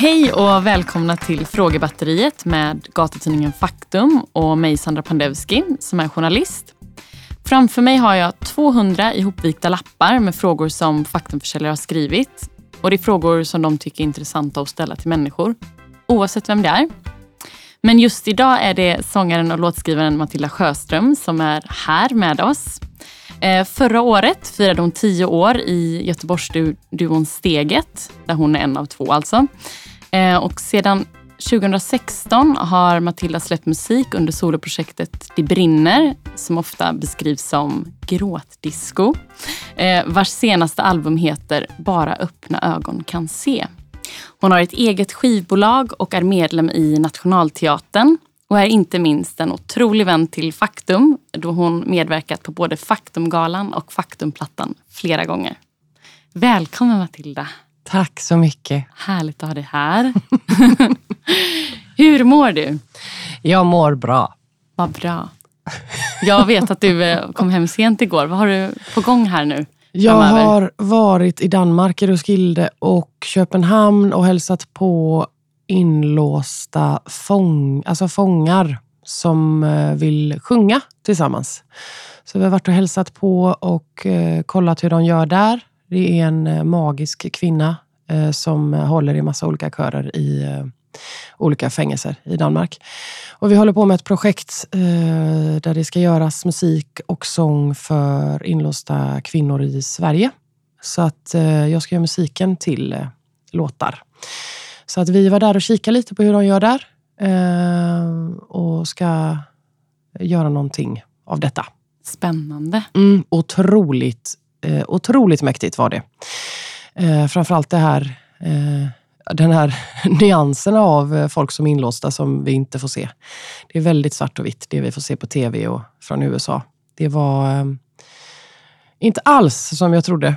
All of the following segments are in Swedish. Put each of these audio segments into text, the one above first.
Hej och välkomna till Frågebatteriet med gatutidningen Faktum och mig Sandra Pandevski som är journalist. Framför mig har jag 200 ihopvikta lappar med frågor som Faktumförsäljare har skrivit. Och det är frågor som de tycker är intressanta att ställa till människor, oavsett vem det är. Men just idag är det sångaren och låtskrivaren Matilda Sjöström som är här med oss. Eh, förra året firade hon tio år i Göteborgsduon Steget, där hon är en av två alltså. Eh, och sedan 2016 har Matilda släppt musik under soloprojektet Det brinner, som ofta beskrivs som gråtdisco. Eh, vars senaste album heter Bara öppna ögon kan se. Hon har ett eget skivbolag och är medlem i Nationalteatern och är inte minst en otrolig vän till Faktum då hon medverkat på både Faktumgalan och Faktumplattan flera gånger. Välkommen Matilda! Tack så mycket. Härligt att ha dig här. Hur mår du? Jag mår bra. Vad bra. Jag vet att du eh, kom hem sent igår. Vad har du på gång här nu? Jag har varit i Danmark, i Roskilde och Köpenhamn och hälsat på inlåsta fång, alltså fångar som eh, vill sjunga tillsammans. Så vi har varit och hälsat på och eh, kollat hur de gör där. Det är en magisk kvinna som håller i massa olika körer i olika fängelser i Danmark. Och vi håller på med ett projekt eh, där det ska göras musik och sång för inlåsta kvinnor i Sverige. Så att eh, jag ska göra musiken till eh, låtar. Så att vi var där och kikade lite på hur de gör där eh, och ska göra någonting av detta. Spännande. Mm, otroligt, eh, otroligt mäktigt var det. Eh, framförallt det här eh, den här nyansen av eh, folk som är inlåsta som vi inte får se. Det är väldigt svart och vitt, det vi får se på tv och från USA. Det var eh, inte alls som jag trodde.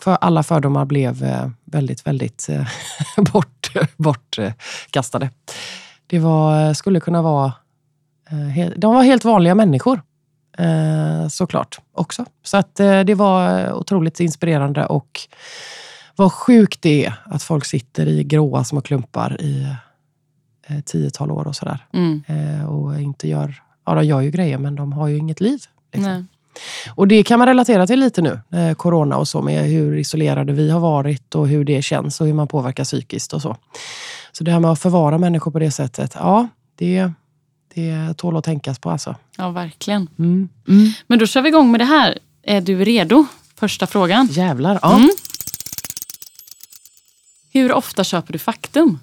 För alla fördomar blev eh, väldigt, väldigt eh, bort, bortkastade. Det var, eh, skulle kunna vara... De var helt vanliga människor. Eh, såklart också. Så att det var otroligt inspirerande och vad sjukt det är att folk sitter i gråa små klumpar i eh, tiotal år och sådär. Mm. Eh, och inte gör, ja de gör ju grejer men de har ju inget liv. Liksom. Och det kan man relatera till lite nu, eh, corona och så, med hur isolerade vi har varit och hur det känns och hur man påverkas psykiskt och så. Så det här med att förvara människor på det sättet, ja, det, det tål att tänkas på alltså. Ja, verkligen. Mm. Mm. Men då kör vi igång med det här. Är du redo? Första frågan. Jävlar, ja. Mm. Hur ofta köper du Faktum?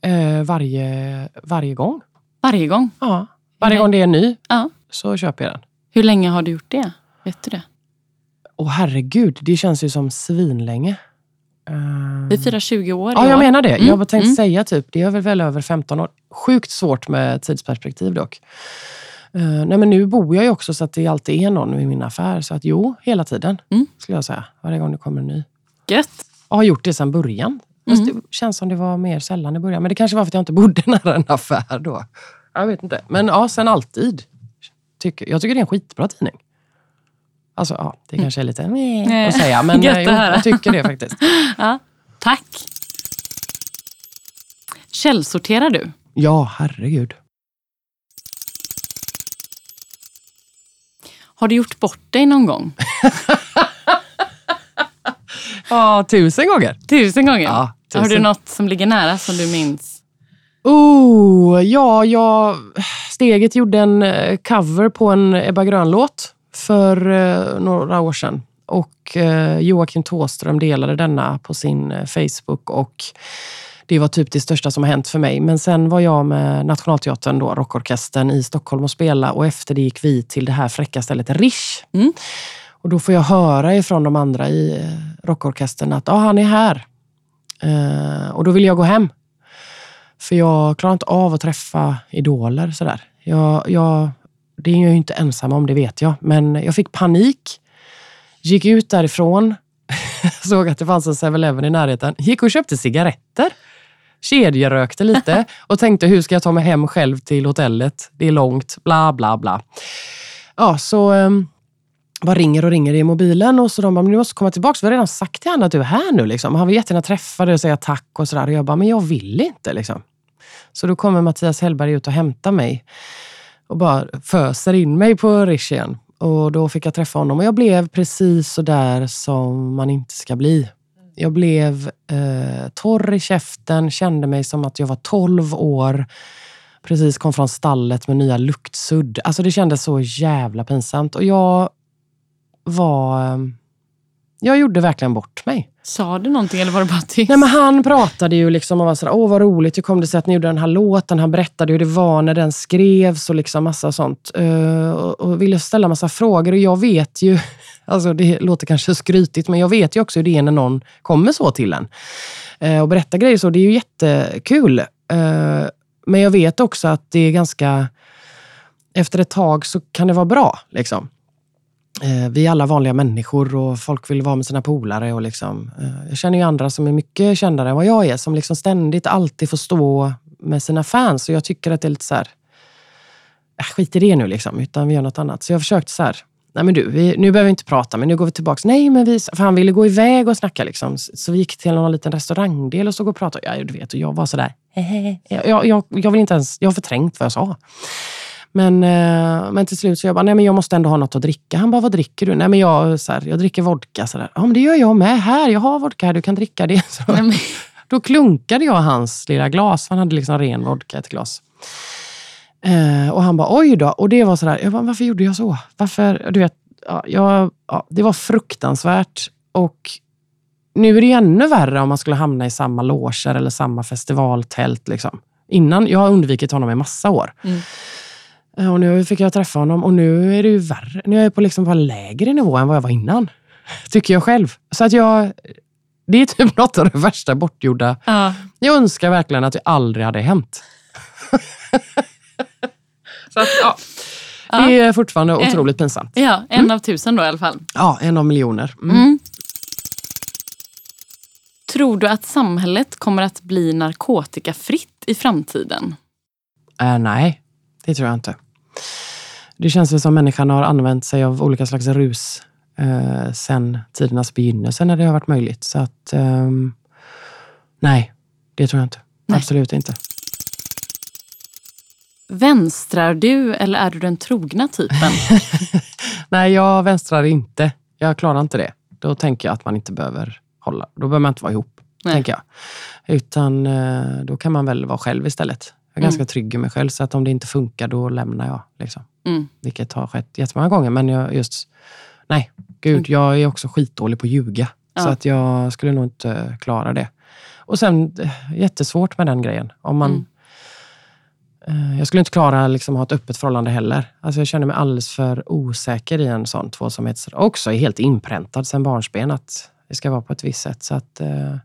Eh, varje, varje gång. Varje gång? Ja. Varje gång det är ny ja. så köper jag den. Hur länge har du gjort det? Vet du det? Åh herregud, det känns ju som svinlänge. Vi firar 20 år Ja, jag menar det. Mm. Jag tänkte mm. säga typ, det är väl, väl över 15 år. Sjukt svårt med tidsperspektiv dock. Uh, nej, men nu bor jag ju också så att det alltid är någon i min affär. Så att jo, hela tiden mm. skulle jag säga. Varje gång det kommer en ny. Gött. Och har gjort det sedan början. Fast mm. det känns som det var mer sällan i början. Men det kanske var för att jag inte bodde nära en affär då. Jag vet inte. Men ja, sen alltid. Tycker, jag tycker det är en skitbra tidning. Alltså, ja, det mm. kanske är lite mm. att säga, men jo, jag tycker det faktiskt. ja, tack. Källsorterar du? Ja, herregud. Har du gjort bort dig någon gång? ja, tusen gånger. Tusen gånger? Ja, tusen. Har du något som ligger nära som du minns? Oh, ja, jag, Steget gjorde en eh, cover på en Ebba Grön-låt för eh, några år sedan. Och eh, Joakim Tåström delade denna på sin eh, Facebook och det var typ det största som har hänt för mig. Men sen var jag med Nationalteatern, då, rockorkestern i Stockholm och spela och efter det gick vi till det här fräcka stället Rish. Mm. Och då får jag höra ifrån de andra i eh, rockorkestern att ah, han är här. Uh, och då vill jag gå hem. För jag klarar inte av att träffa idoler sådär. Jag, jag, det är jag ju inte ensam om, det vet jag. Men jag fick panik. Gick ut därifrån. såg att det fanns en 7-Eleven i närheten. Gick och köpte cigaretter. Kedjerökte lite och tänkte hur ska jag ta mig hem själv till hotellet? Det är långt, bla bla bla. Ja, så um, bara ringer och ringer i mobilen och så de bara, men du måste komma tillbaka. Vi har redan sagt till honom att du är här nu. Liksom. Han vill jättegärna träffa dig och säga tack och sådär. Och jag bara, men jag vill inte. Liksom. Så då kommer Mattias Hellberg ut och hämtar mig och bara föser in mig på Rish igen. Och då fick jag träffa honom och jag blev precis så där som man inte ska bli. Jag blev eh, torr i käften, kände mig som att jag var 12 år. Precis kom från stallet med nya luktsudd. Alltså det kändes så jävla pinsamt. Och jag var... Jag gjorde verkligen bort mig. Sa du någonting eller var det bara tyst? Nej, men han pratade ju liksom och var sådär, åh vad roligt, hur kom det sig att ni gjorde den här låten? Han berättade hur det var när den skrevs och liksom massa sånt. Uh, och, och ville ställa massa frågor och jag vet ju, alltså det låter kanske skrytigt, men jag vet ju också hur det är när någon kommer så till en. Uh, och berättar grejer så, det är ju jättekul. Uh, men jag vet också att det är ganska, efter ett tag så kan det vara bra. Liksom. Eh, vi är alla vanliga människor och folk vill vara med sina polare. Och liksom, eh, jag känner ju andra som är mycket kändare än vad jag är, som liksom ständigt alltid får stå med sina fans. Och jag tycker att det är lite så här, äh, skit i det nu liksom, utan vi gör något annat. Så jag har försökt så här, nej men du, vi, nu behöver vi inte prata, men nu går vi tillbaka. Nej, men vi, för han ville gå iväg och snacka. Liksom. Så vi gick till någon liten restaurangdel och stod och pratade. Ja, du vet, och jag var sådär, jag, jag, jag, vill inte ens, jag har förträngt vad jag sa. Men, eh, men till slut så jag bara, nej men jag måste ändå ha något att dricka. Han bara, vad dricker du? Nej men jag, så här, jag dricker vodka. Så där. Ja men det gör jag med. Här, jag har vodka här, du kan dricka det. Så, Då klunkade jag hans lilla glas. Han hade liksom ren vodka ett glas. Eh, och han bara, oj då. Och det var sådär, jag bara, varför gjorde jag så? Varför? Du vet, ja, jag, ja, det var fruktansvärt. Och nu är det ännu värre om man skulle hamna i samma loger eller samma festivaltält. Liksom. Innan, jag har undvikit honom i massa år. Mm. Eh, och nu fick jag träffa honom och nu är det ju värre. Nu är jag på liksom på lägre nivå än vad jag var innan. Tycker jag själv. Så att jag... Det är typ något av det värsta bortgjorda. Ja. Jag önskar verkligen att det aldrig hade hänt. Så att, ja. Det är fortfarande en, otroligt pinsamt. Ja, en mm. av tusen då i alla fall. Ja, en av miljoner. Mm. Mm. Tror du att samhället kommer att bli narkotikafritt i framtiden? Äh, nej, det tror jag inte. Det känns väl som människan har använt sig av olika slags rus eh, sen tidernas begynnelse när det har varit möjligt. Så att eh, nej, det tror jag inte. Nej. Absolut inte. Vänstrar du eller är du den trogna typen? nej, jag vänstrar inte. Jag klarar inte det. Då tänker jag att man inte behöver hålla. Då behöver man inte vara ihop. Tänker jag. Utan eh, då kan man väl vara själv istället. Jag är mm. ganska trygg i mig själv, så att om det inte funkar, då lämnar jag. Liksom. Mm. Vilket har skett jättemånga gånger. Men jag just, nej, gud, mm. jag är också skitdålig på att ljuga. Ja. Så att jag skulle nog inte klara det. Och sen, eh, jättesvårt med den grejen. Om man, mm. Eh, jag skulle inte klara liksom, att ha ett öppet förhållande heller. Alltså, jag känner mig alldeles för osäker i en sån tvåsamhet. Också är helt inpräntad sen barnsben att det ska vara på ett visst sätt. Så att, eh,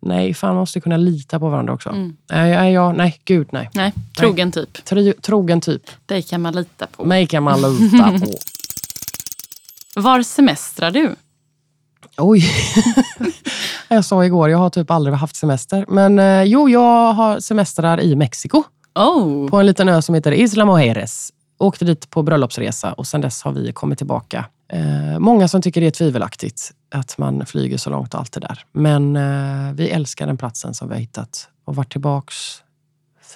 nej, fan man måste kunna lita på varandra också. Mm. Nej, ja, nej, gud nej. Nej, trogen nej. typ. Tro, trogen typ. Dig kan man lita på. Mig kan man lita på. Var semestrar du? Oj. jag sa igår, jag har typ aldrig haft semester. Men eh, jo, jag har semestrar i Mexiko. Oh. På en liten ö som heter Isla Mujeres. Åkte dit på bröllopsresa och sen dess har vi kommit tillbaka. Eh, många som tycker det är tvivelaktigt att man flyger så långt och allt det där. Men eh, vi älskar den platsen som vi har hittat och varit tillbaks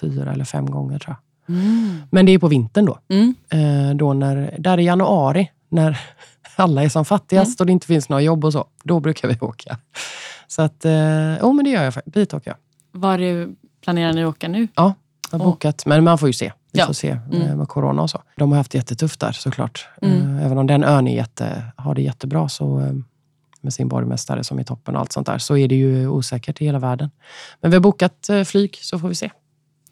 fyra eller fem gånger tror jag. Mm. Men det är på vintern då. Mm. Eh, då när, där i januari, när alla är som fattigast mm. och det inte finns några jobb och så. Då brukar vi åka. Så att, eh, oh, men det gör jag. Dit åker jag. Var du, planerar ni att åka nu? Ja, har bokat. Men man får ju se. Vi ja. får se mm. Eh, med corona och så. De har haft jättetufft där såklart. Mm. Eh, även om den ön är jätte, har det jättebra så eh, med sin borgmästare som är toppen och allt sånt där, så är det ju osäkert i hela världen. Men vi har bokat flyg, så får vi se.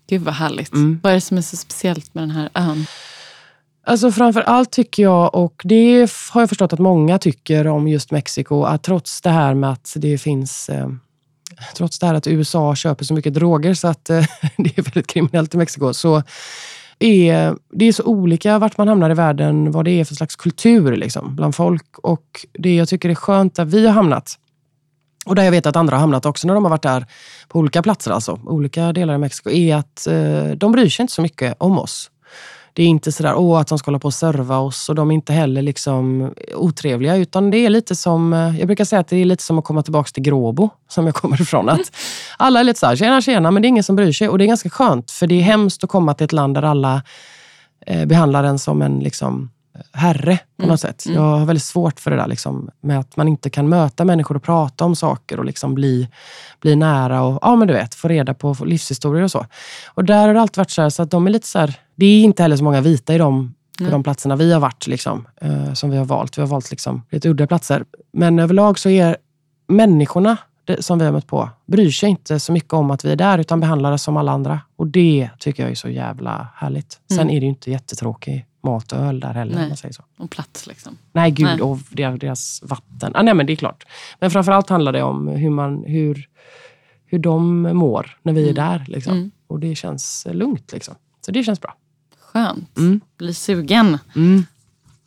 Gud vad härligt. Mm. Vad är det som är så speciellt med den här ön? Alltså framför allt tycker jag, och det har jag förstått att många tycker om just Mexiko, att trots det här med att det finns trots det här att USA köper så mycket droger så att eh, det är väldigt kriminellt i Mexiko, så är det är så olika vart man hamnar i världen, vad det är för slags kultur liksom, bland folk. Och det jag tycker är skönt där vi har hamnat, och där jag vet att andra har hamnat också när de har varit där på olika platser, alltså olika delar i Mexiko, är att eh, de bryr sig inte så mycket om oss. Det är inte sådär åh, att de ska hålla på och serva oss och de är inte heller liksom otrevliga. Utan det är lite som, eh, jag brukar säga att det är lite som att komma tillbaka till Gråbo, som jag kommer ifrån. Att alla är lite såhär, tjena tjena, men det är ingen som bryr sig. Och det är ganska skönt, för det är hemskt att komma till ett land där alla eh, behandlar en som en liksom, herre på något sätt. Jag har väldigt svårt för det där liksom, med att man inte kan möta människor och prata om saker och liksom bli, bli nära och ja, men du vet, få reda på livshistorier och så. Och där har det alltid varit så, här, så att de är lite så här, det är inte heller så många vita i de, på de platserna vi har varit, liksom, eh, som vi har valt. Vi har valt liksom, lite udda platser. Men överlag så är människorna det, som vi har mött på, bryr sig inte så mycket om att vi är där, utan behandlar oss som alla andra. Och det tycker jag är så jävla härligt. Sen är det ju inte jättetråkig mat och öl där heller. Nej. Om man säger så. Och plats liksom. Nej, gud. Nej. Och deras, vatten. Ah, nej, men det är klart. Men framförallt handlar det om hur, man, hur, hur de mår när vi är där. Liksom. Mm. Och det känns eh, lugnt. Liksom. Så det känns bra. Skönt. Mm. Blir sugen.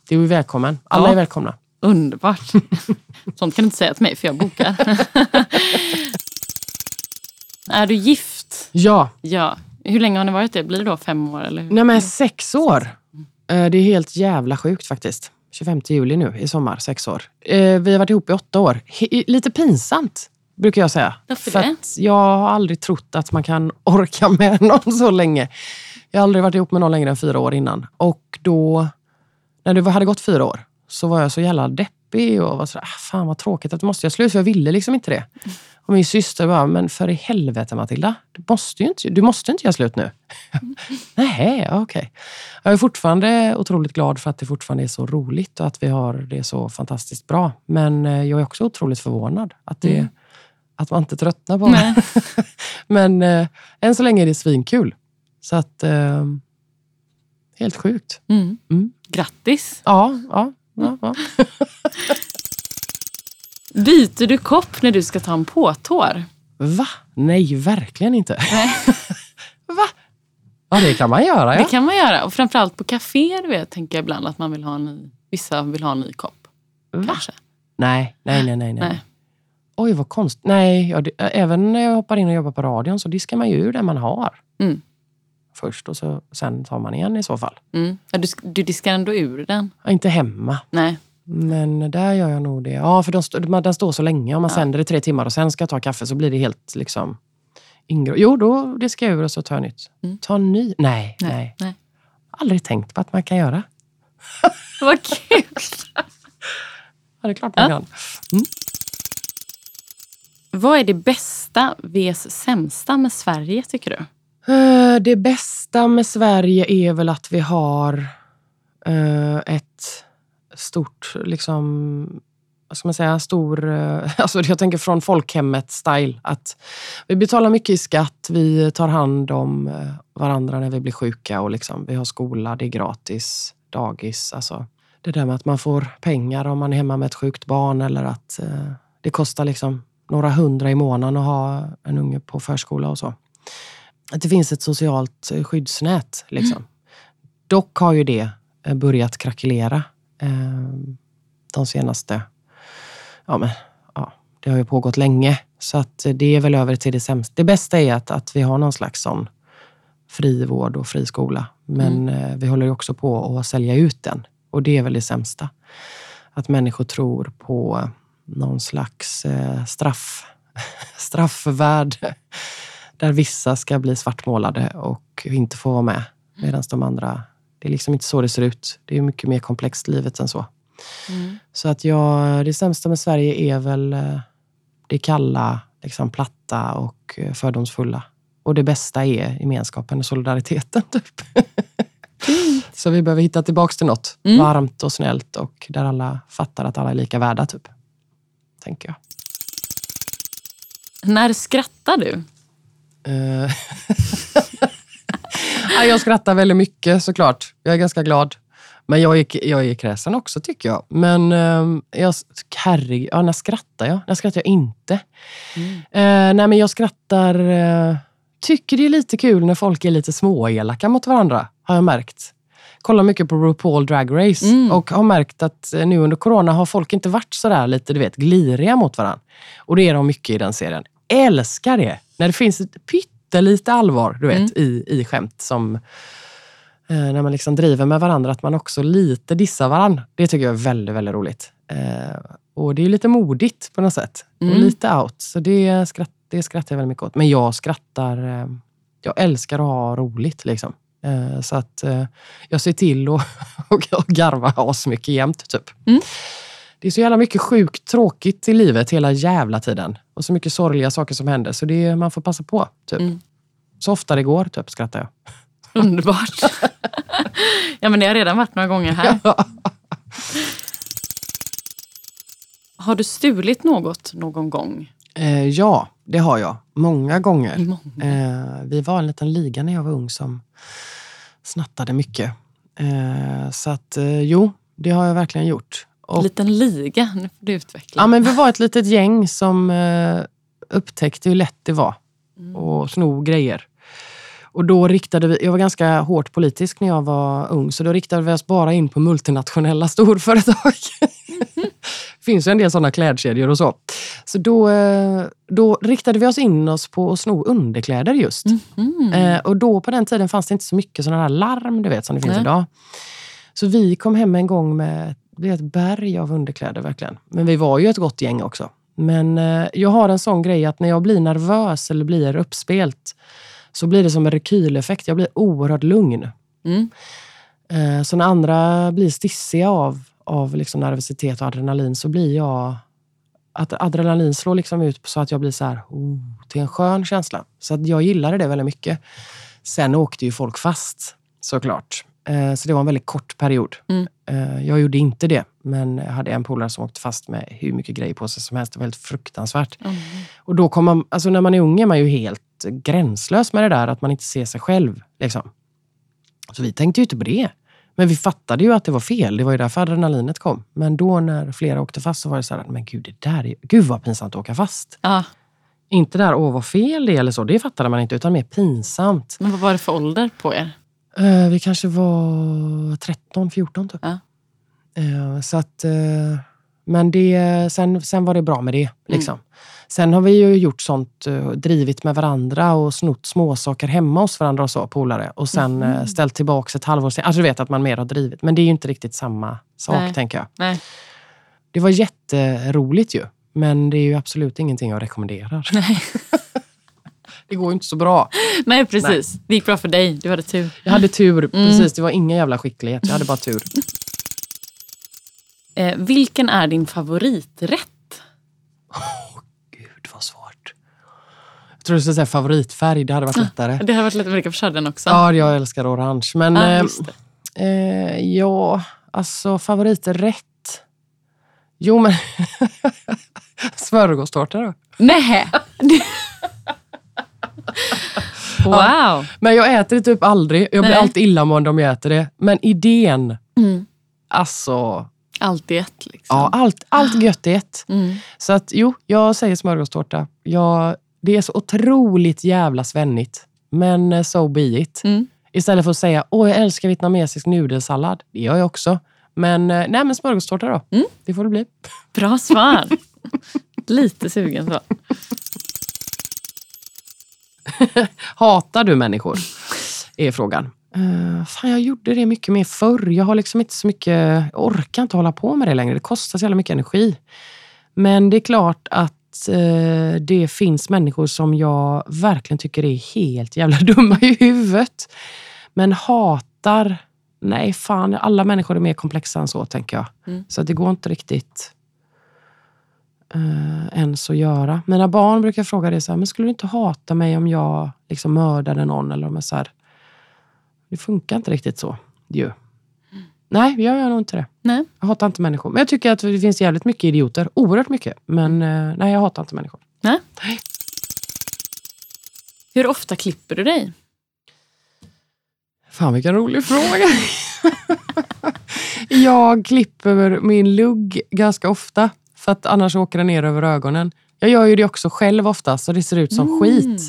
Du är välkommen. Alla Ja. är välkomna. Underbart. Sånt kan du inte säga till mig för jag bokar. är du gift? Ja, Ja. Hur länge har ni varit det? Blir det då fem år? Eller? hur? nej, men sex år. Eh, Det är helt jävla sjukt faktiskt. 25 juli nu i sommar, sex år. Eh, Vi har varit ihop i åtta år. Lite pinsamt, brukar jag säga. Varför För det? jag har aldrig trott att man kan orka med någon så länge. Jag har aldrig varit ihop med någon längre än fyra år innan. Och då, när det hade gått fyra år, så var jag så jävla deppig och var sådär, "Ah, fan vad tråkigt att du måste göra slut, för jag ville liksom inte det. Och min syster bara, men för i helvete Matilda, du måste ju inte, du måste inte göra slut nu. Nej, okej. Jag är fortfarande otroligt glad för att det fortfarande är så roligt och att vi har det så fantastiskt bra. Men eh, jag är också otroligt förvånad att, det, att man inte tröttnar på det. Men eh, än så länge är det svinkul. Så att... Eh, helt sjukt. Mm. Mm. Grattis! Ja, ja, ja, ja. Byter du kopp när du ska ta en påtår? Va? Nej, verkligen inte. Nej. Va? Ja, det kan man göra. Det Ja. kan man göra. Och framförallt på kaféer vet, tänker jag ibland att man vill ha en ny, vissa vill ha en ny kopp. Va? Kanske. Nej, nej, nej, nej. nej. Nej. Oj, vad konstigt. Nej, ja, det, även när jag hoppar in och jobbar på radion så diskar man ju ur det man har Mm. Först och så, sen tar man igen i så fall. Mm. Ja, du, du diskar ändå ur den? Ja, inte hemma, Nej. men där gör jag nog det. Ja, för de, stå- man- den står så länge. Om man sänder det tre timmar och sen ska jag ta kaffe så blir det helt liksom... Ingro. Jo, då diskar jag ur och så tar jag nytt. Mm. Ta ny? Nej, nej, Nej. Nej. Aldrig tänkt på att man kan göra. Vad kul! Ja, det är klart man Ja. kan. Vad är det bästa vs sämsta med Sverige tycker du? Eh, det bästa med Sverige är väl att vi har eh, ett stort, liksom, vad ska man säga, stor, eh, alltså jag tänker från folkhemmet-style. Att vi betalar mycket i skatt, vi tar hand om varandra när vi blir sjuka och liksom, vi har skola, det är gratis, dagis. Alltså, det där med att man får pengar om man är hemma med ett sjukt barn eller att det kostar liksom några hundra i månaden att ha en unge på förskola och så att det finns ett socialt eh, skyddsnät. Liksom. Dock har ju det eh, börjat krackelera eh, de senaste... Ja, men, ja, det har ju pågått länge, så att eh, det är väl över till det sämsta. Det bästa är att, att vi har någon slags sån fri vård och fri skola. Men eh, vi håller ju också på att sälja ut den och det är väl det sämsta. Att människor tror på någon slags straff, straffvärld där vissa ska bli svartmålade och inte få vara med. Medan de andra, det är liksom inte så det ser ut. Det är mycket mer komplext livet än så. Så att jag, det sämsta med Sverige är väl eh, det kalla, liksom platta och eh, fördomsfulla. Och det bästa är gemenskapen och solidariteten. Typ. Så vi behöver hitta tillbaka till något Mm. varmt och snällt och där alla fattar att alla är lika värda. Typ. Tänker jag. När skrattar du? Eh, ja, jag skrattar väldigt mycket såklart. Jag är ganska glad. Men jag är, jag är kräsen också tycker jag. Men um, jag, herregud, ja, när skrattar jag? När skrattar jag inte? Eh, nej men jag skrattar... eh, tycker det är lite kul när folk är lite småelaka mot varandra, har jag märkt. Kollar mycket på RuPaul Drag Race Mm. och har märkt att nu under corona har folk inte varit sådär lite du vet, gliriga mot varandra. Och det är de mycket i den serien. Älskar det! När det finns ett pyttelite allvar du vet, Mm. i, i skämt som eh, när man liksom driver med varandra, att man också lite dissar varandra. Det tycker jag är väldigt, väldigt roligt. Eh, och det är lite modigt på något sätt. Mm. Och lite out. Så det, skratt, det skrattar jag väldigt mycket åt. Men jag skrattar... Eh, jag älskar att ha roligt. Liksom. Så att jag ser till att och, och garva asmycket jämt. Typ. Mm. Det är så jävla mycket sjukt tråkigt i livet hela jävla tiden. Och så mycket sorgliga saker som händer. Så det, man får passa på. Typ. Mm. Så ofta det går, typ, skrattar jag. Underbart. ja, men det har redan varit några gånger här. Har du stulit något någon gång? Eh, ja, det har jag. Många gånger. Många. Eh, vi var en liten liga när jag var ung som snattade mycket. Eh, så att eh, jo, det har jag verkligen gjort. Och, Liten liga, nu får du utveckla. ja, men vi var ett litet gäng som eh, upptäckte hur lätt det var Mm. att sno grejer. Och då riktade vi, jag var ganska hårt politisk när jag var ung, så då riktade vi oss bara in på multinationella storföretag. finns ju en del sådana klädkedjor och så. Så då, eh, då riktade vi oss in oss på att sno underkläder just. Mhm. Eh, och då på den tiden fanns det inte så mycket sådana här larm du vet som det finns Nej. idag. Så vi kom hem en gång med det blev ett berg av underkläder verkligen. Men vi var ju ett gott gäng också. Men eh, jag har en sån grej att när jag blir nervös eller blir uppspelt så blir det som en rekyleffekt. Jag blir oerhört lugn. Mm. Eh, så när andra blir stissiga av, av liksom nervositet och adrenalin så blir jag... Att adrenalin slår liksom ut så att jag blir så här, oh, till en skön känsla. Så att jag gillade det väldigt mycket. Sen åkte ju folk fast såklart. Eh, så det var en väldigt kort period. Mm. Eh, jag gjorde inte det, men jag hade en polare som åkte fast med hur mycket grejer på sig som helst. Det var helt fruktansvärt. Mm. Och då kom man, alltså när man är ung är man ju helt gränslös med det där att man inte ser sig själv. Liksom. Så vi tänkte ju inte på det. Men vi fattade ju att det var fel. Det var ju därför adrenalinet kom. Men då när flera åkte fast så var det så här, men gud, det där är, gud vad pinsamt att åka fast. Ja, Inte där, åh vad fel det är eller så. Det fattade man inte, utan mer pinsamt. men vad var det för ålder på er? Eh, vi kanske var 13, 14 typ. Ja. Eh, så att, eh, men det, sen, sen var det bra med det. Liksom. Sen har vi ju gjort sånt, eh, drivit med varandra och snott småsaker hemma hos varandra och så, polare. Och sen eh, ställt tillbaka ett halvår sen. Alltså du vet att man mer har drivit. Men det är ju inte riktigt samma sak, Nej. tänker jag. Nej. Det var jätteroligt ju. Men det är ju absolut ingenting jag rekommenderar. Nej. det går ju inte så bra. Nej, precis. Det gick bra för dig. Du hade tur. Jag hade tur, precis. Det var ingen jävla skicklighet. Jag hade bara tur. Eh, vilken är din favoriträtt? Gud vad svårt. Jag tror du skulle säga favoritfärg, det hade varit lättare. Det hade varit lätt att vilka köra den också. Ja, jag älskar orange. Men Ja, eh, eh, ja, alltså favoriträtt. Jo, men smörgåstårta då. Nej! wow! Men jag äter det typ aldrig. Jag blir Nej. alltid illamående om jag äter det. Men idén, Mm. alltså... Allt i ett liksom. Ja, allt, allt gött i ett. Mm. Så att jo, jag säger smörgåstårta. Jag, det är så otroligt jävla svennigt. Men eh, so be it. Mm. Istället för att säga åh jag älskar vietnamesisk nudelsallad. Det gör jag också. Men, eh, nej, men smörgåstårta då. Mm. Det får det bli. Bra svar. Lite sugen så. Hatar du människor? Är frågan. Uh, fan, jag gjorde det mycket mer förr. Jag har liksom inte så mycket, jag orkar inte hålla på med det längre. Det kostar så jävla mycket energi. Men det är klart att eh, det finns människor som jag verkligen tycker är helt jävla dumma i huvudet. Men hatar, nej fan, alla människor är mer komplexa än så tänker jag. Mm. Så det går inte riktigt uh, ens att göra. Mina barn brukar fråga det så här, men skulle du inte hata mig om jag liksom mördade någon? Eller om jag så här, det funkar inte riktigt så ju. Nej, jag gör nog inte det. Nej. Jag hatar inte människor. Men jag tycker att det finns jävligt mycket idioter. Oerhört mycket. Men eh, nej, jag hatar inte människor. Nej. Hur ofta klipper du dig? Fan vilken rolig fråga. jag klipper min lugg ganska ofta. För att annars åker den ner över ögonen. Jag gör ju det också själv ofta så det ser ut som skit.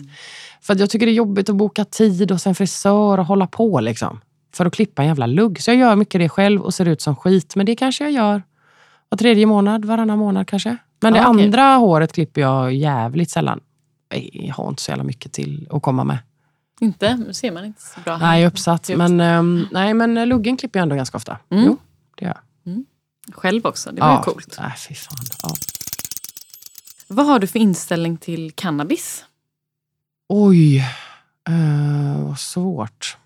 För jag tycker det är jobbigt att boka tid och sen frisör och hålla på liksom. För att klippa en jävla lugg. Så jag gör mycket det själv och ser ut som skit. Men det kanske jag gör var tredje månad, varannan månad kanske. Men det Ja, okej. andra håret klipper jag jävligt sällan. Jag har inte så jävla mycket till att komma med. Inte? Nu ser man inte så bra. Nej, uppsatt. Men, ehm, nej, men luggen klipper jag ändå ganska ofta. Mm. Jo, det gör jag. Själv också, det var ju coolt. Nej, fy fan. Ja. Vad har du för inställning till cannabis? Oj, uh, vad svårt.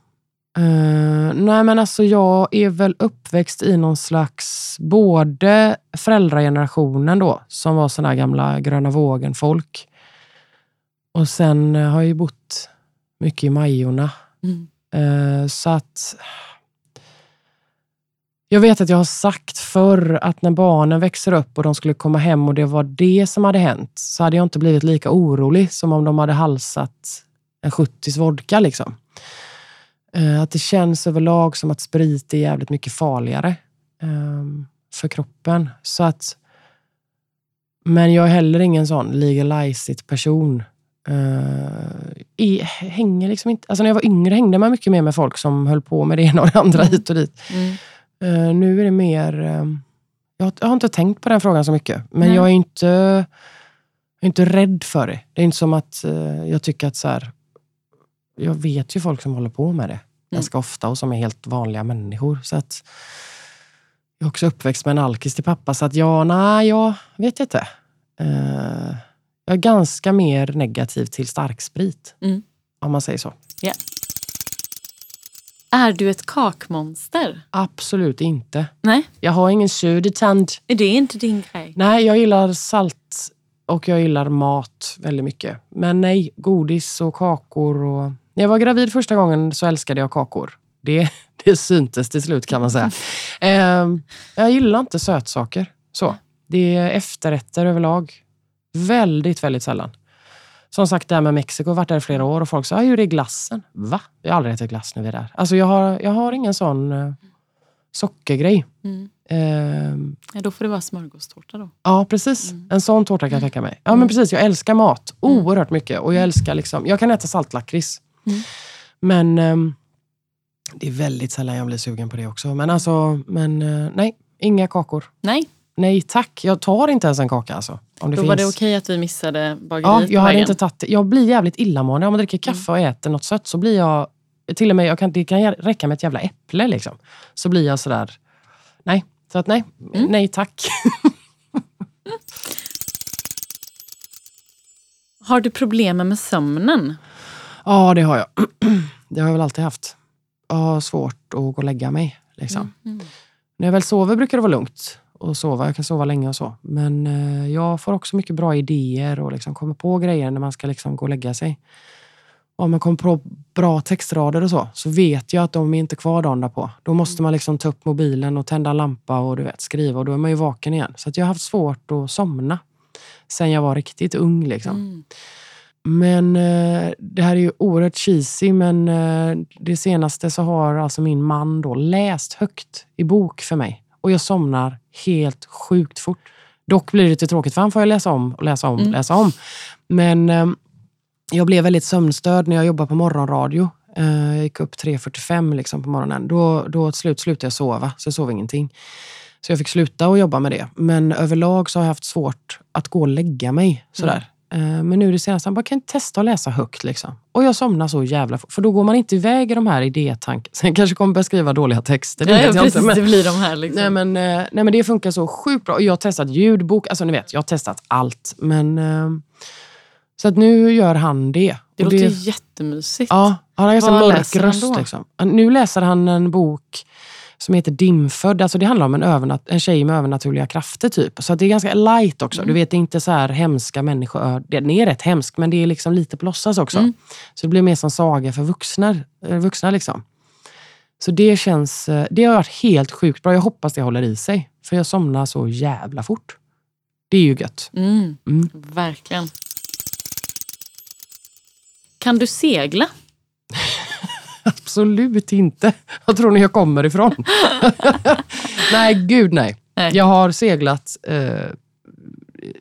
Eh, nej men alltså jag är väl uppväxt i någon slags, både föräldragenerationen då, som var såna här gamla gröna vågen-folk. Och sen eh, har jag ju bott mycket i Majorna. Mm. Eh, så att... Jag vet att jag har sagt förr att när barnen växer upp och de skulle komma hem och det var det som hade hänt, så hade jag inte blivit lika orolig som om de hade halsat en 70 vodka. Liksom. Eh, Att det känns överlag som att sprit är jävligt mycket farligare ehm, för kroppen. Så att, men jag är heller ingen sån legalize it-person. Uh, i, hänger liksom inte, alltså när jag var yngre hängde man mycket mer med folk som höll på med det ena och det andra hit och dit. Mm. Eh, nu är det mer... ehm, jag, har- jag har inte tänkt på den frågan så mycket. Men Nej. jag är inte, jag är inte rädd för det. Det är inte som att eh, jag tycker att så här, Jag vet ju folk som håller på med det ganska ofta och som är helt vanliga människor. Så att jag är också uppväxt med en alkis till pappa. Så att ja, nej, jag vet inte. Jag är ganska mer negativ till starksprit. Mm. Om man säger så. Är du ett kakmonster? Absolut inte. Nej, Jag har ingen södertand. är det inte din grej? Nej, jag gillar salt och jag gillar mat väldigt mycket. Men nej, godis och kakor. Och... När jag var gravid första gången så älskade jag kakor. Det, det syntes till slut kan man säga. Ehm, jag gillar inte sötsaker. Så. Det är efterrätter överlag. Väldigt, väldigt sällan. Som sagt, det här med Mexiko, varit där i flera år och folk sa, "Ja, hur är glassen? Va? Vi har aldrig ätit glass när vi är där. Alltså jag har, jag har ingen sån eh, sockergrej. Mm. Ehm, Ja, då får det vara smörgåstårta då. Ja, precis. En sån tårta kan jag tänka mig. Ja, Mm. men precis. Jag älskar mat oerhört mycket. Och jag älskar liksom... Jag kan äta saltlakrits. Mm. Men ehm, det är väldigt sällan jag blir sugen på det också. Men alltså, men eh, nej. Inga kakor. Nej, Nej tack. Jag tar inte ens en kaka alltså. Om det då finns. var det okej att vi missade bageriet Ja, jag hade inte tagit. Jag blir jävligt illamående. Om jag dricker kaffe och äter något sött så blir jag... Till och med, jag kan, det kan räcka med ett jävla äpple liksom. Så blir jag sådär... Nej. Så att nej. Mm. Nej tack. Har du problem med sömnen? Ja, det har jag. Det har jag väl alltid haft. Jag har svårt att gå och lägga mig. Liksom. Mm. När jag väl sover brukar det vara lugnt att sova. Jag kan sova länge och så. Men eh, jag får också mycket bra idéer och liksom kommer på grejer när man ska liksom gå och lägga sig. Om man kommer på bra textrader och så, så vet jag att de är inte kvar dagen därpå. Då måste man liksom ta upp mobilen och tända en lampa och du vet, skriva och då är man ju vaken igen. Så jag har haft svårt att somna sen jag var riktigt ung. Liksom. Mm. Men eh, det här är ju oerhört cheesy, men eh, det senaste så har alltså min man då läst högt i bok för mig. Och jag somnar helt sjukt fort. Dock blir det lite tråkigt för han får jag läsa om och läsa om Mm. läsa om. Men eh, jag blev väldigt sömnstörd när jag jobbade på morgonradio. Eh, jag gick upp 3.45 liksom på morgonen. Då, då till slut slutade jag sova, så jag sov ingenting. Så jag fick sluta att jobba med det. Men överlag så har jag haft svårt att gå och lägga mig. Sådär. Eh, Men nu det senaste, han bara, kan testa att läsa högt? Liksom. Och jag somnar så jävla fort. För då går man inte iväg i de här idétankarna. Sen kanske kommer börja skriva dåliga texter. Det Ja, vet jag precis, inte. Men, det blir de här liksom. nej, men, eh, nej, men det funkar så sjukt bra. Och Jag har testat ljudbok. Alltså ni vet, jag har testat allt. Men, eh, så att nu gör han det. det låter jättemysigt. Ja, han har ganska Vad mörk läser röst. Liksom. Nu läser han en bok som heter Dimfödd. Alltså det handlar om en, övernat- en tjej med övernaturliga krafter. typ. Så det är ganska light också. Mm. Du vet, inte så här hemska människor. Den är rätt hemsk, men det är liksom lite på låtsas också. Mm. Så det blir mer som saga för vuxna. eh, vuxna liksom. Så det känns... eh, Det har varit helt sjukt bra. Jag hoppas det håller i sig. För jag somnar så jävla fort. Det är ju gött. Mm, Mm. Verkligen. Kan du segla? Absolut inte. Var tror ni jag kommer ifrån? nej, gud nej. Nej. Jag har seglat... Eh,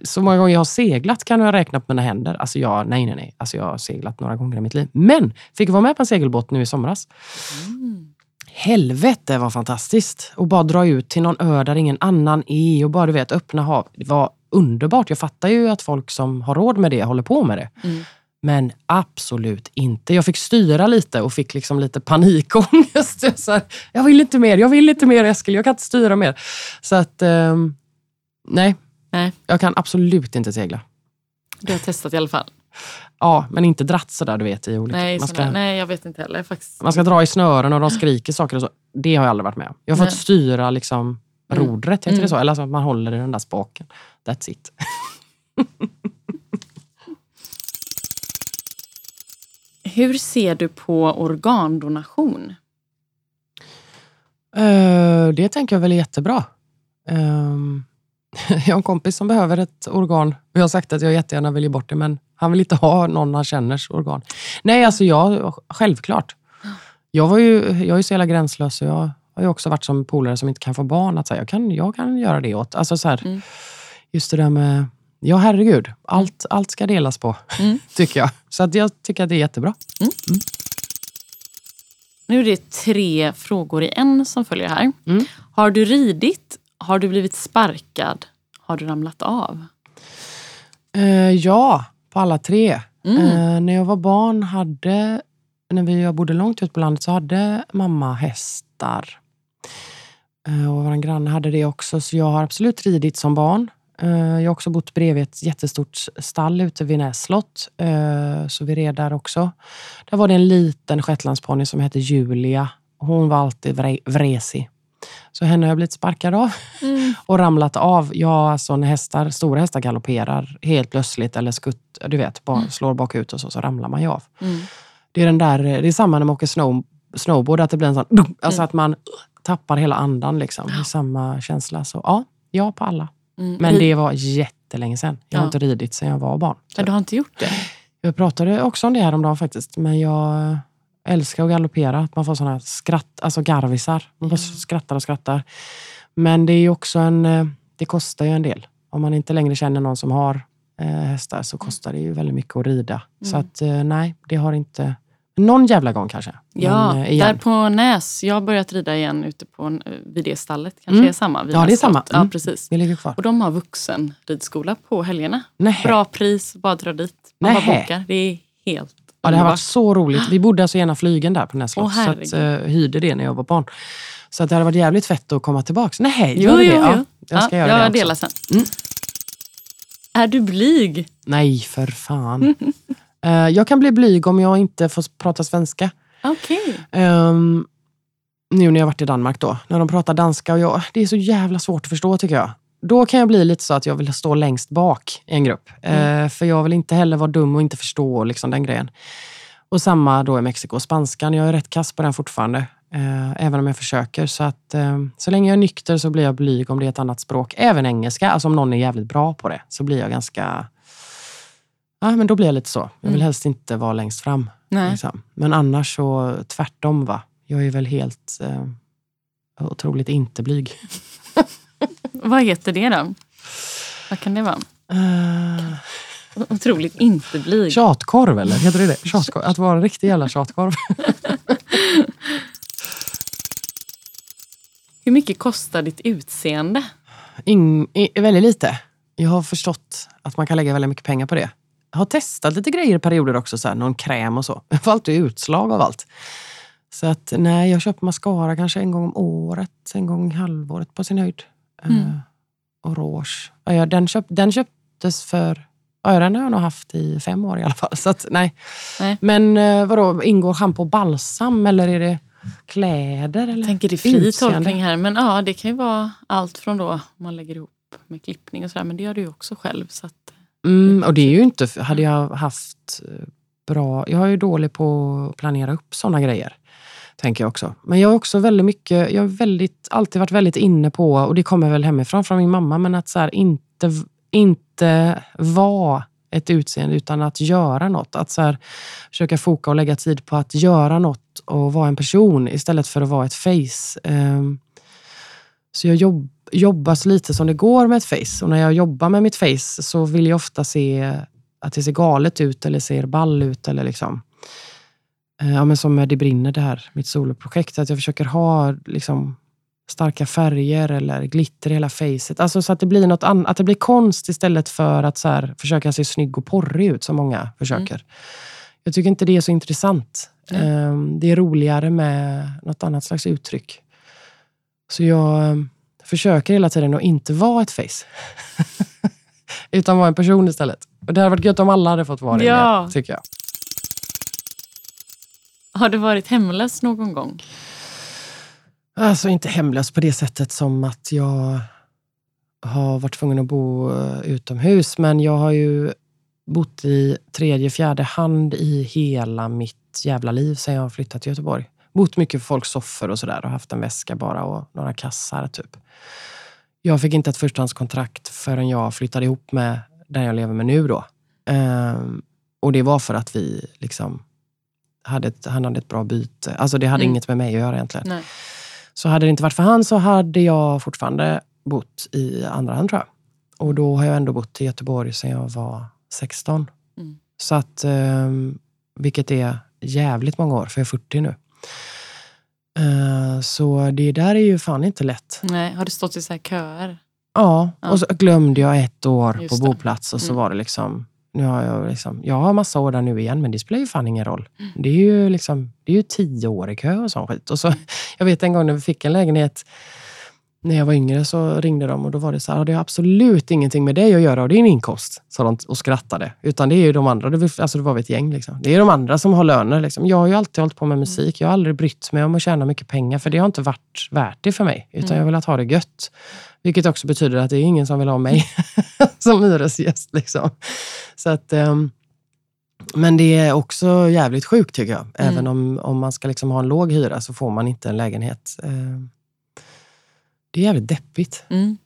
så många gånger jag har seglat kan jag räkna på mina händer. Alltså jag, nej, nej, nej. Alltså jag har seglat några gånger i mitt liv. Men fick vara med på en segelbåt nu i somras. Helvete vad fantastiskt! Och bara dra ut till någon ö där ingen annan är och bara du vet, öppna hav. Det var underbart. Jag fattar ju att folk som har råd med det håller på med det. Mm. Men absolut inte. Jag fick styra lite och fick liksom lite panikångest. Jag, så här, jag vill inte mer, jag vill inte mer Eskil, jag kan inte styra mer. Så att, eh, nej. Nej. Jag kan absolut inte segla. Du har testat i alla fall? Ja, men inte dratt sådär du vet. I olika. Nej, man, ska, nej, jag vet inte heller faktiskt. man ska dra i snören och de skriker saker och så. Det har jag aldrig varit med om. Jag har fått Nej. styra liksom Mm. rodret, heter Mm. det så? Eller alltså att man håller i den där spaken. That's it. Hur ser du på organdonation? Eh, det tänker jag väl är jättebra. Ehm, jag har en kompis som behöver ett organ. Jag har sagt att jag jättegärna vill ge bort det, men han vill inte ha någon han känners organ. Nej, alltså jag, självklart. Jag, var ju, jag är ju så jävla gränslös så jag har ju också varit som polare som inte kan få barn. Att säga, jag, kan, jag kan göra det åt. Alltså så här, Mm. Just det där med, ja herregud, allt, allt ska delas på, Mm. tycker jag. Så att jag tycker att det är jättebra. Nu är det tre frågor i en som följer här. Mm. Har du ridit? Har du blivit sparkad? Har du ramlat av? Eh, ja, på alla tre. Mm. Eh, när jag var barn hade, när vi, jag bodde långt ut på landet, så hade mamma hästar. Eh, och vår granne hade det också, så jag har absolut ridit som barn. Eh, jag har också bott bredvid ett jättestort stall ute vid Näs slott, eh, så vi red där också. Där var det en liten shetlandsponny som hette Julia. Hon var alltid vre, vresig. Så henne har jag blivit sparkad av Mm. och ramlat av. Ja, alltså när hästar, stora hästar galopperar helt plötsligt eller skutt, du vet, bara slår bakut och så, så ramlar man ju av. Mm. Det är, den där, det är samma när man åker snow, snowboard, att det blir en sån... Alltså att man tappar hela andan. Liksom. Det är samma känsla. Så ja, ja på alla. Mm. Men det var jättelänge sedan. Jag har Ja. inte ridit sedan jag var barn. Så Men du har inte gjort det? jag pratade också om det här om dagen faktiskt. Men jag älskar att galoppera. Att man får här skratt, alltså garvisar. Man bara skrattar och skrattar. Men det är också en... eh, Det kostar ju en del. Om man inte längre känner någon som har eh, hästar så kostar det ju väldigt mycket att rida. Så Mm. att eh, nej, det har inte... Någon jävla gång kanske. Ja, Men, eh, där på Näs. Jag har börjat rida igen ute på, en- vid det stallet. Kanske Mm. är samma? Ja, det är Näs slott. samma. Ja, Mm. precis. Det ligger kvar. Och de har vuxenridskola på helgerna. Nej. Bra pris, bara dra dit. Man bara bokar. Det är helt Ja, det har varit så roligt. Vi bodde alltså i ena flygen där på Näslott. Åh, så att, herregud. uh, hyrde det när jag var barn. Så att det hade varit jävligt fett att komma tillbaka. Nej, Jo, gör det jo, det? Ja, jo. jag ska ja, göra jag det delar också. sen. Mm. Är du blyg? Nej, för fan. Eh, jag kan bli blyg om jag inte får prata svenska. Okej. Ehm, nu när jag varit i Danmark då, när de pratar danska och jag, det är så jävla svårt att förstå tycker jag. Då kan jag bli lite så att jag vill stå längst bak i en grupp. Eh, för jag vill inte heller vara dum och inte förstå liksom, den grejen. Och samma då i Mexiko. Spanskan, jag är rätt kass på den fortfarande. Eh, även om jag försöker. Så att eh, så länge jag är nykter så blir jag blyg om det är ett annat språk. Även engelska. Alltså om någon är jävligt bra på det så blir jag ganska... Ja, men då blir jag lite så. Jag vill Mm. helst inte vara längst fram. Liksom. Men annars så tvärtom. va. Jag är väl helt eh, otroligt inte blyg. Vad heter det då? Vad kan det vara? Uh, Otroligt inte blyg. tjatkorv eller? Heter det det? Tjatkorv. Att vara en riktig jävla tjatkorv. Hur mycket kostar ditt utseende? In, i, väldigt lite. Jag har förstått att man kan lägga väldigt mycket pengar på det. Har testat lite grejer i perioder också, så här, någon kräm och så. Jag får alltid utslag av allt. Så att nej, jag köper mascara kanske en gång om året, en gång i halvåret på sin höjd. Mm. Eh, och rouge. Ja, ja, den, köp, den köptes för, ja, den har jag nog haft i fem år i alla fall. Så att, nej. Nej. Men eh, vadå, ingår schampo och balsam eller är det kläder? Eller? Jag tänker det är fri Utseende. tolkning här. Men ja, det kan ju vara allt från då man lägger ihop med klippning och sådär. Men det gör du ju också själv. Så att, Mm, och det är ju inte, hade jag haft eh, bra, jag är ju dålig på att planera upp sådana grejer. Tänker jag också. Men jag har också väldigt mycket, jag har väldigt, alltid varit väldigt inne på, och det kommer väl hemifrån från min mamma, men att så här, inte, inte vara ett utseende utan att göra något. Att så här, försöka foka och lägga tid på att göra något och vara en person istället för att vara ett face. Ehm, så jag jobbar jobbar så lite som det går med ett face. Och när jag jobbar med mitt face så vill jag ofta se att det ser galet ut eller ser ball ut. Eller liksom. Eh, Ja, men som med Det brinner, det här, mitt soloprojekt. Att jag försöker ha liksom, starka färger eller glitter i hela facet. Alltså så att det blir något annat, att det blir konst istället för att så här, försöka se snygg och porrig ut som många försöker. Mm. Jag tycker inte det är så intressant. Mm. Det är roligare med något annat slags uttryck. Så jag ehm, försöker hela tiden att inte vara ett face. Utan vara en person istället. Och det hade varit gött om alla hade fått vara det, ja. Med, tycker jag. Har du varit hemlös någon gång? Alltså inte hemlös på det sättet som att jag har varit tvungen att bo eh, utomhus. Men jag har ju bott i tredje, fjärde hand i hela mitt jävla liv sedan jag flyttade till Göteborg. Bott mycket på folks soffor och sådär och haft en väska bara och några kassar typ. Jag fick inte ett förstahandskontrakt förrän jag flyttade ihop med den jag lever med nu. Då. Ehm, och det var för att vi liksom hade ett, han hade ett bra byte. Alltså det hade mm. inget med mig att göra egentligen. Nej. Så hade det inte varit för han så hade jag fortfarande bott i andra hand tror jag. Och då har jag ändå bott i Göteborg sedan jag var 16. Mm. Så att, um, vilket är jävligt många år, för jag är 40 nu. Uh, så det där är ju fan inte lätt. Nej, har du stått i så köer? Ja, ja, och så glömde jag ett år Just på boplats och så mm. var det liksom nu har jag, liksom, jag har massa år där nu igen, men det spelar ju fan ingen roll. Mm. Det är ju, liksom, det är ju tio år i kö och sån skit. Och så, jag vet en gång när vi fick en lägenhet när jag var yngre så ringde de och då var det så här, det har absolut ingenting med dig att göra och din inkomst, sa de och skrattade. Utan det är ju de andra, alltså det var vi ett gäng. Liksom. Det är de andra som har löner. Liksom. Jag har ju alltid hållit på med musik. Jag har aldrig brytt mig om att tjäna mycket pengar, för det har inte varit värt det för mig. Utan mm. jag vill ha det gött. Vilket också betyder att det är ingen som vill ha mig som hyresgäst. Liksom. Så att, um, men det är också jävligt sjukt tycker jag. Mm. Även om, om man ska liksom ha en låg hyra så får man inte en lägenhet. Uh, det är jävligt deppigt. Mm.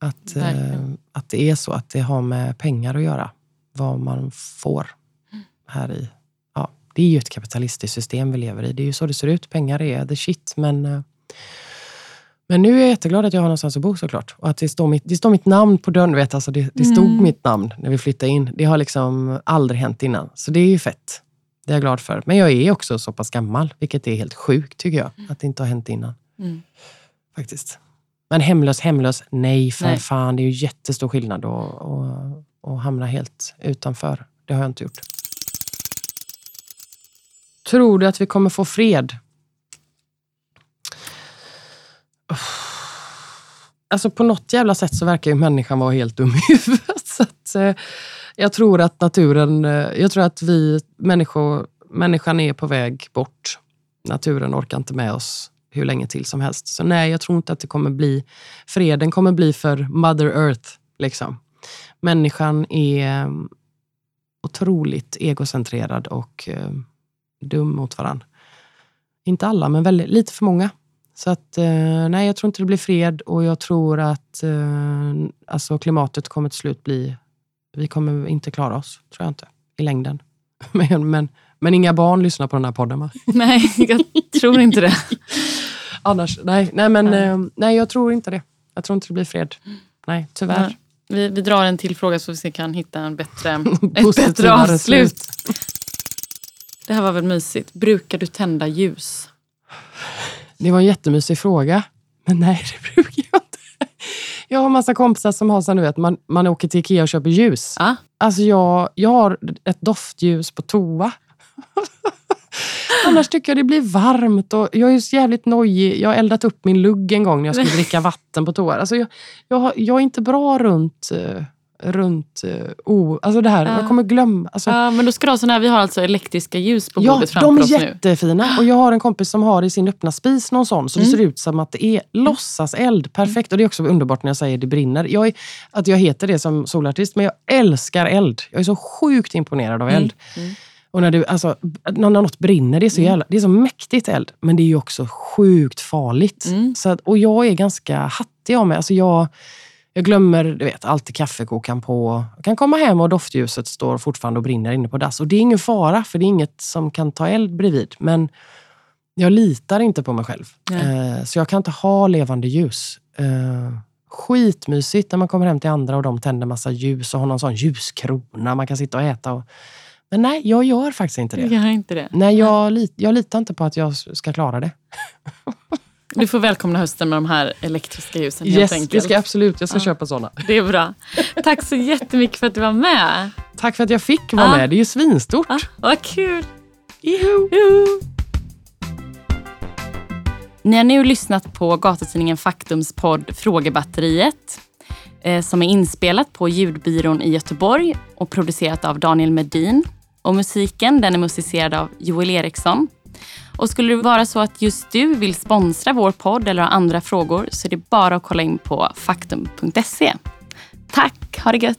Att, uh, att det är så, att det har med pengar att göra. Vad man får mm. här i. Ja, det är ju ett kapitalistiskt system vi lever i. Det är ju så det ser ut. Pengar är the shit. Men uh, men nu är jag jätteglad att jag har någonstans att bo såklart. Och att det står mitt, det står mitt namn på dörren. Vet, alltså det, det stod mm. mitt namn när vi flyttade in. Det har liksom aldrig hänt innan. Så det är ju fett. Det är jag glad för. Men jag är också så pass gammal, vilket är helt sjukt tycker jag. Mm. Att det inte har hänt innan. Mm. Faktiskt. Men hemlös, hemlös, nej för nej. fan. Det är ju jättestor skillnad att hamna helt utanför. Det har jag inte gjort. Tror du att vi kommer få fred Alltså på något jävla sätt så verkar ju människan vara helt dum i huvudet. Så att, eh, jag tror att naturen, eh, jag tror att vi människor, människan är på väg bort. Naturen orkar inte med oss hur länge till som helst. Så nej, jag tror inte att det kommer bli, freden kommer bli för Mother Earth. Liksom. Människan är eh, otroligt egocentrerad och eh, dum mot varandra. Inte alla, men väldigt, lite för många. Så att, eh, nej, jag tror inte det blir fred och jag tror att eh, alltså klimatet kommer till slut bli... Vi kommer inte klara oss, tror jag inte, i längden. Men, men, men inga barn lyssnar på den här podden, va? Nej, jag tror inte det. Annars, nej, nej, men, nej. Eh, nej, jag tror inte det. Jag tror inte det blir fred. Nej, tyvärr. Ja. Vi, vi drar en till fråga så vi kan hitta en bättre, ett bättre avslut. Det här var väl mysigt. Brukar du tända ljus? Det var en jättemysig fråga. Men nej, det brukar jag inte. Jag har massa kompisar som har så nu att man, man åker till Ikea och köper ljus. Ah. Alltså jag, jag har ett doftljus på toa. Annars tycker jag det blir varmt och jag är så jävligt nojig. Jag har eldat upp min lugg en gång när jag skulle dricka vatten på toa. Alltså jag, jag, jag är inte bra runt uh, runt oh, alltså det här, ja. man kommer glömma. Alltså, ja, men då ska du ha såna här, vi har alltså elektriska ljus på bordet ja, framför oss nu. Ja, de är jättefina. Och jag har en kompis som har i sin öppna spis någon sån, så mm. det ser ut som att det är låtsaseld. Perfekt. Och det är också underbart när jag säger det brinner. Jag är, att jag heter det som solartist, men jag älskar eld. Jag är så sjukt imponerad av eld. Mm. Mm. Och när, du, alltså, när något brinner, det är, så mm. jävla, det är så mäktigt eld. Men det är ju också sjukt farligt. Mm. Så att, och jag är ganska hattig av mig. Alltså jag, jag glömmer du vet, alltid kaffekokaren på. Jag kan komma hem och doftljuset står fortfarande och brinner inne på dass. Och det är ingen fara, för det är inget som kan ta eld bredvid. Men jag litar inte på mig själv. Eh, så jag kan inte ha levande ljus. Eh, skitmysigt när man kommer hem till andra och de tänder massa ljus och har någon sån ljuskrona man kan sitta och äta. Och... Men nej, jag gör faktiskt inte det. Jag gör inte det. Nej, jag, lit, jag litar inte på att jag ska klara det. Du får välkomna hösten med de här elektriska ljusen yes, helt enkelt. det ska jag absolut. Jag ska ja. köpa sådana. Det är bra. Tack så jättemycket för att du var med. Tack för att jag fick vara ja. med. Det är ju svinstort. Ja, vad kul. Juhu. Juhu. Ni har nu lyssnat på gatutidningen Faktums podd Frågebatteriet eh, som är inspelat på Ljudbyrån i Göteborg och producerat av Daniel Medin. Och musiken den är musicerad av Joel Eriksson. Och skulle det vara så att just du vill sponsra vår podd eller ha andra frågor så är det bara att kolla in på faktum.se. Tack, ha det gött!